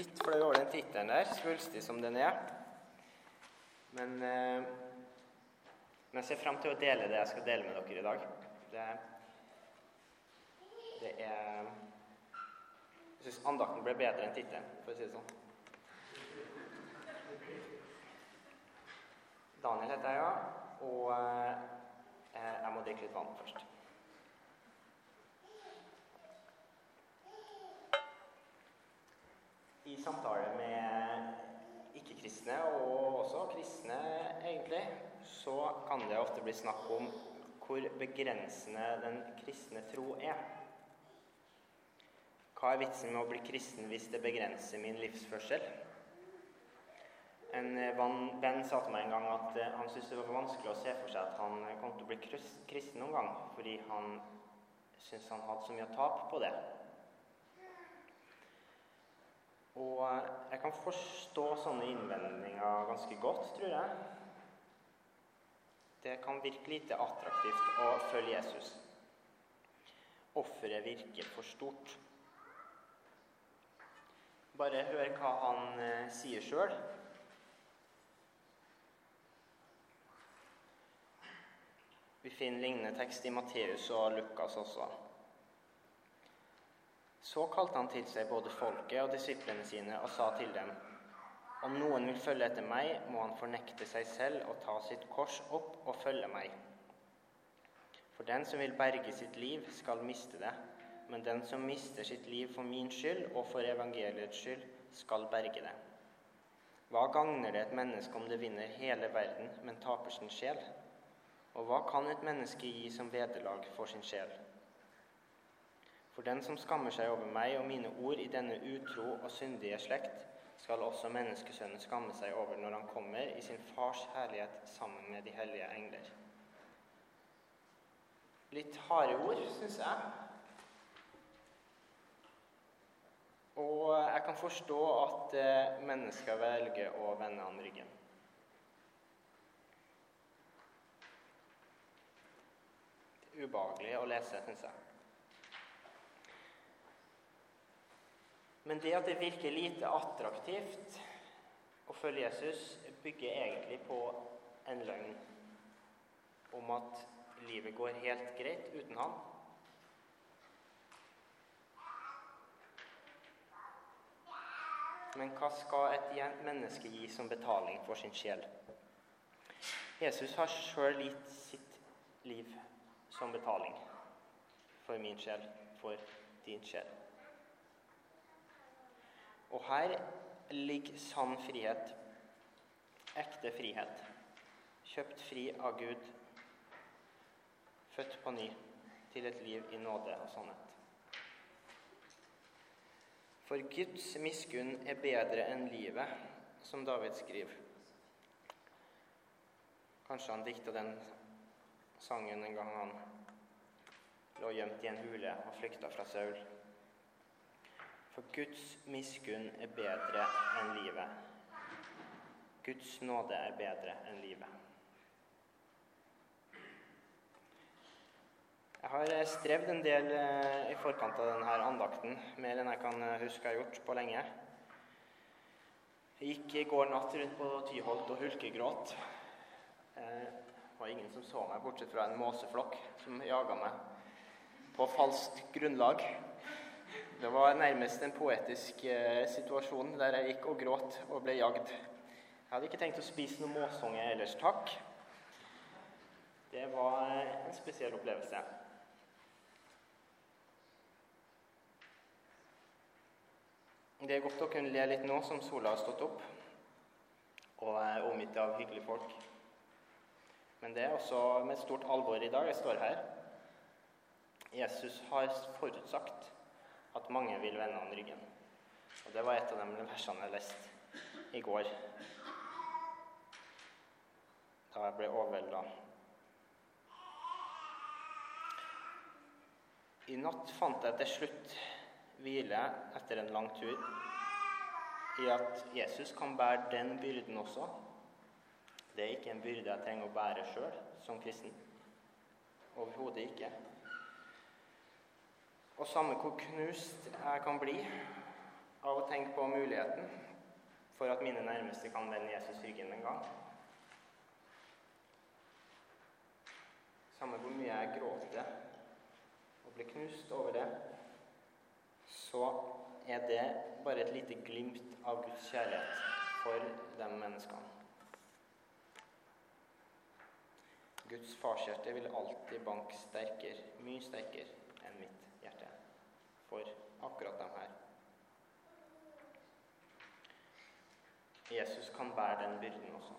litt flau over den tittelen der, svulstig som den er. Men, eh, men jeg ser frem til å dele det jeg skal dele med dere i dag. Det, det er Jeg syns andakten ble bedre enn tittelen, for å si det sånn. Daniel heter jeg, ja. Og eh, jeg må drikke litt vann først. I samtale med ikke-kristne, og også kristne egentlig, så kan det ofte bli snakk om hvor begrensende den kristne tro er. Hva er vitsen med å bli kristen hvis det begrenser min livsførsel? En eh, venn sa til meg en gang at eh, han syntes det var vanskelig å se for seg at han kom til å bli kristen noen gang, fordi han syntes han hadde så mye å tape på det. Og jeg kan forstå sånne innvendinger ganske godt, tror jeg. Det kan virke lite attraktivt å følge Jesus. Offeret virker for stort. Bare hør hva han sier sjøl. Vi finner lignende tekst i Matteus og Lukas også. Så kalte han til seg både folket og disiplene sine og sa til dem.: Om noen vil følge etter meg, må han fornekte seg selv og ta sitt kors opp og følge meg. For den som vil berge sitt liv, skal miste det, men den som mister sitt liv for min skyld og for evangeliets skyld, skal berge det. Hva gagner det et menneske om det vinner hele verden, men taper sin sjel? Og hva kan et menneske gi som vederlag for sin sjel? For den som skammer seg over meg og mine ord i denne utro og syndige slekt, skal også menneskesønnen skamme seg over når han kommer i sin fars herlighet sammen med de hellige engler. Litt harde ord, syns jeg. Og jeg kan forstå at eh, mennesker velger å vende han ryggen. ubehagelig å lese, syns jeg. Men det at det virker lite attraktivt å følge Jesus, bygger egentlig på en løgn om at livet går helt greit uten han. Men hva skal et menneske gi som betaling for sin sjel? Jesus har sjøl gitt sitt liv som betaling for min sjel, for din sjel. Og her ligger sann frihet, ekte frihet, kjøpt fri av Gud, født på ny til et liv i nåde og sannhet. For Guds miskunn er bedre enn livet, som David skriver. Kanskje han dikta den sangen en gang han lå gjemt i en hule og flykta fra Saul. For Guds miskunn er bedre enn livet. Guds nåde er bedre enn livet. Jeg har strevd en del eh, i forkant av denne andakten, mer enn jeg kan eh, huske jeg har gjort på lenge. Jeg gikk i går natt rundt på Tyholt og hulkegråt. Eh, det var ingen som så meg, bortsett fra en måseflokk som jaga meg på falskt grunnlag. Det var nærmest en poetisk eh, situasjon der jeg gikk og gråt og ble jagd. Jeg hadde ikke tenkt å spise noe måsunge ellers, takk. Det var eh, en spesiell opplevelse. Det er godt å kunne le litt nå som sola har stått opp og er omgitt av hyggelige folk. Men det er også med stort alvor i dag jeg står her. Jesus har forutsagt at mange vil vende han ryggen. Og Det var et av de versene jeg leste i går, da jeg ble overvelda. I natt fant jeg til slutt hvile etter en lang tur i at Jesus kan bære den byrden også. Det er ikke en byrde jeg trenger å bære sjøl som kristen. Overhodet ikke. Og samme hvor knust jeg kan bli, av å tenke på muligheten for at mine nærmeste kan vende Jesus ryggen en gang. Samme hvor mye jeg gråter og blir knust over det, så er det bare et lite glimt av Guds kjærlighet for de menneskene. Guds farshjerte vil alltid banke sterkere, mye sterkere enn mitt hjerte for akkurat dem her. Jesus kan bære den byrden også.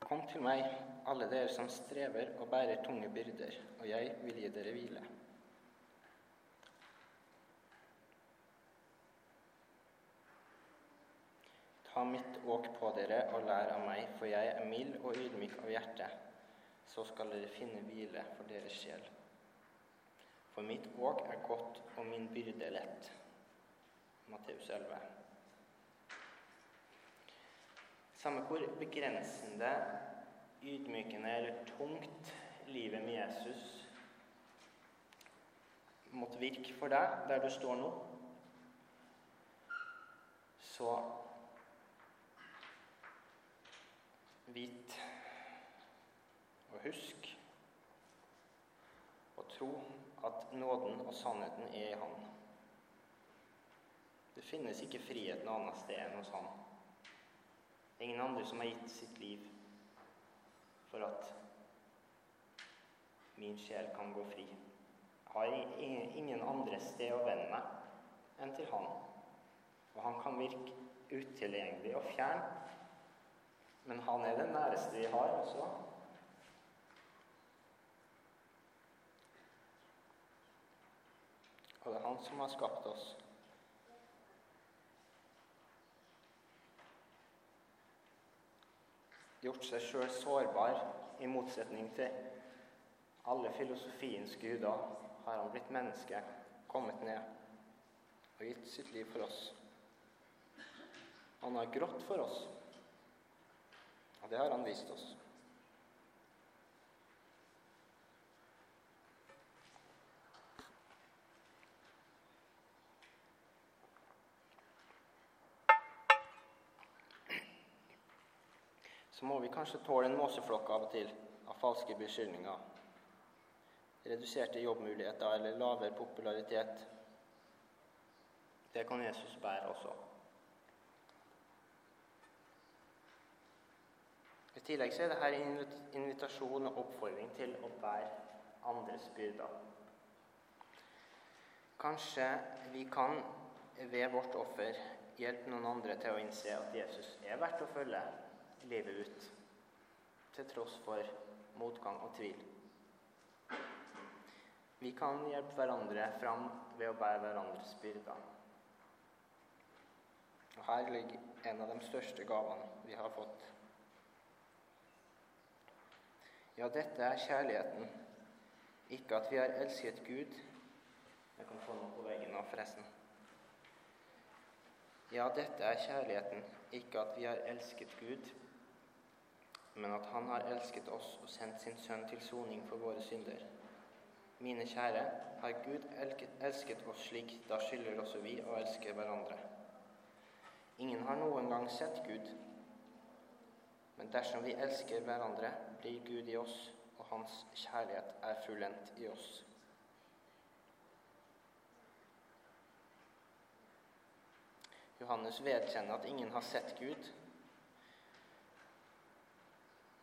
Kom til meg, alle dere som strever og bærer tunge byrder, og jeg vil gi dere hvile. Ta mitt åk på dere og lær av meg, for jeg er mild og ydmyk av hjerte. Så skal dere finne hvile for deres sjel. For mitt åk er godt og min byrde lett. Matteus 11. Samme hvor begrensende, ydmykende eller tungt livet med Jesus måtte virke for deg der du står nå, så Vit og husk og tro at nåden og sannheten er i Han. Det finnes ikke frihet noe annet sted enn hos Han. Det er ingen andre som har gitt sitt liv for at min sjel kan gå fri. Jeg har ingen andre sted å vende meg enn til Han. Og Han kan virke utilgjengelig og fjern men han er den næreste vi har også. Og det er han som har skapt oss. Gjort seg sjøl sårbar, i motsetning til alle filosofiens guder, har han blitt menneske, kommet ned og gitt sitt liv for oss. Han har grått for oss. Og det har han vist oss. Så må vi kanskje tåle en måseflokk av og til av falske beskyldninger. Reduserte jobbmuligheter eller lavere popularitet. Det kan Jesus bære også. I tillegg så er dette en invitasjon og oppfordring til å bære andres byrder. Kanskje vi kan ved vårt offer hjelpe noen andre til å innse at Jesus er verdt å følge livet ut, til tross for motgang og tvil. Vi kan hjelpe hverandre fram ved å bære hverandres byrder. Og Her ligger en av de største gavene vi har fått Ja, dette er kjærligheten. Ikke at vi har elsket Gud Jeg kan få noe på veggen nå, forresten. Ja, dette er kjærligheten. Ikke at vi har elsket Gud, men at Han har elsket oss og sendt sin Sønn til soning for våre synder. Mine kjære, har Gud elsket oss slik, da skylder også vi å elske hverandre. Ingen har noen gang sett Gud, men dersom vi elsker hverandre, blir Gud i oss, og Hans kjærlighet er fullendt i oss. Johannes vedkjenner at ingen har sett Gud,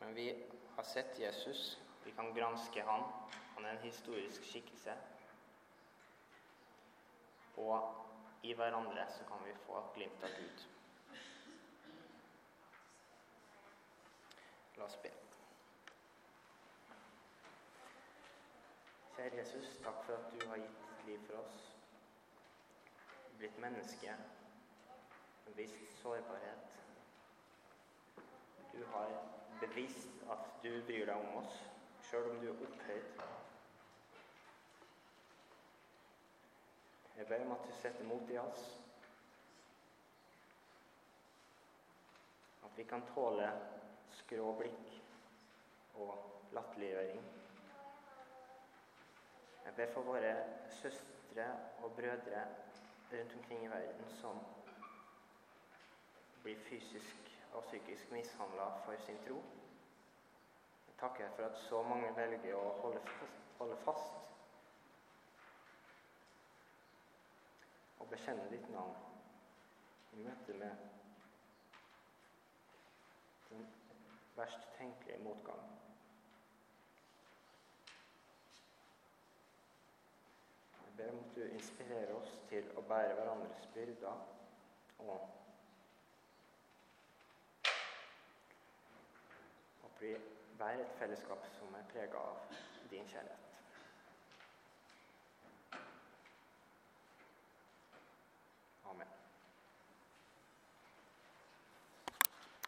men vi har sett Jesus. Vi kan granske han. Han er en historisk skikkelse. Og i hverandre så kan vi få et glimt av Gud. La oss be. Kjære Jesus, takk for at du har gitt ditt liv for oss. Blitt menneske, vist sårbarhet. Du har bevist at du bryr deg om oss, sjøl om du er opphøyd. Jeg ber om at du setter mot i oss. At vi kan tåle skrå blikk og latterliggjøring. Jeg ber for våre søstre og brødre rundt omkring i verden som blir fysisk og psykisk mishandla for sin tro. Jeg takker for at så mange velger å holde fast, holde fast og bekjenne ditt navn i møte med den verst tenkelige motgang. Jeg ber om at du inspirerer oss til å bære hverandres byrder og at vi være et fellesskap som er prega av din kjærlighet.